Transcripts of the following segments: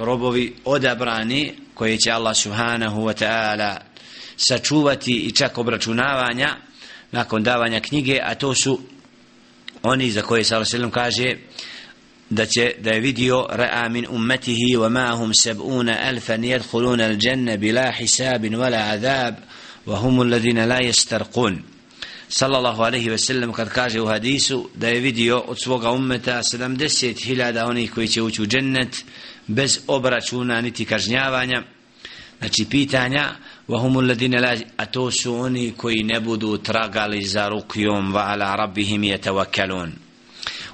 robovi odabrani koje će Allah subhanahu wa ta'ala sačuvati i čak obračunavanja nakon davanja knjige a to su oni za koje sallallahu alejhi kaže da će da je vidio ra'a min ummatihi wa ma'hum sab'una alfan yadkhuluna al-janna bila hisabin wala adab wa hum alladhina la yastarqun sallallahu alejhi ve sellem kad kaže u hadisu da je vidio od svoga ummeta 70.000 onih koji će ući u džennet bez obračuna niti kažnjavanja znači pitanja وهم الذين لا a to su oni koji ne budu tragali za rukjom wa ala rabbihim yatawakkalun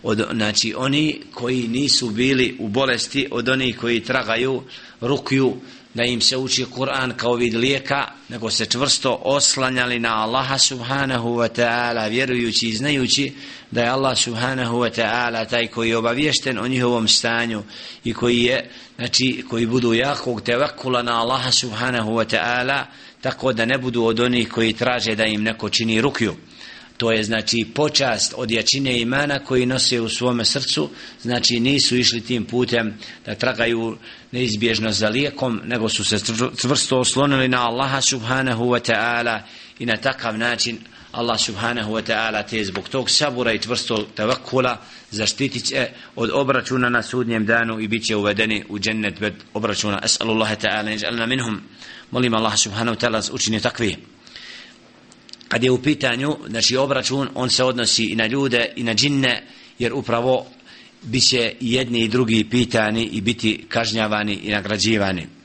od znači oni koji nisu bili u bolesti od onih koji tragaju rukju da im se uči Kur'an kao vid lijeka, nego se čvrsto oslanjali na Allaha subhanahu wa ta'ala, vjerujući i znajući da je Allah subhanahu wa ta'ala taj koji je obavješten o njihovom stanju i koji je, znači, koji budu jakog tevakula na Allaha subhanahu wa ta'ala, tako da ne budu od onih koji traže da im neko čini rukju to je znači počast od jačine imana koji nose u svome srcu. Znači nisu išli tim putem da tragaju neizbježno za lijekom nego su se čvrsto oslonili na Allaha subhanahu wa ta'ala i na takav način Allah subhanahu wa ta'ala te zbog tog sabura i čvrsto tavakula zaštitit će od obračuna na sudnjem danu i bit će uvedeni u džennet bez obračuna. As'alullaha ta'ala neđalna minhum. Molim Allah subhanahu wa ta'ala učini takvi kad je u pitanju znači obračun on se odnosi i na ljude i na džinne jer upravo biće jedni i drugi pitani i biti kažnjavani i nagrađivani.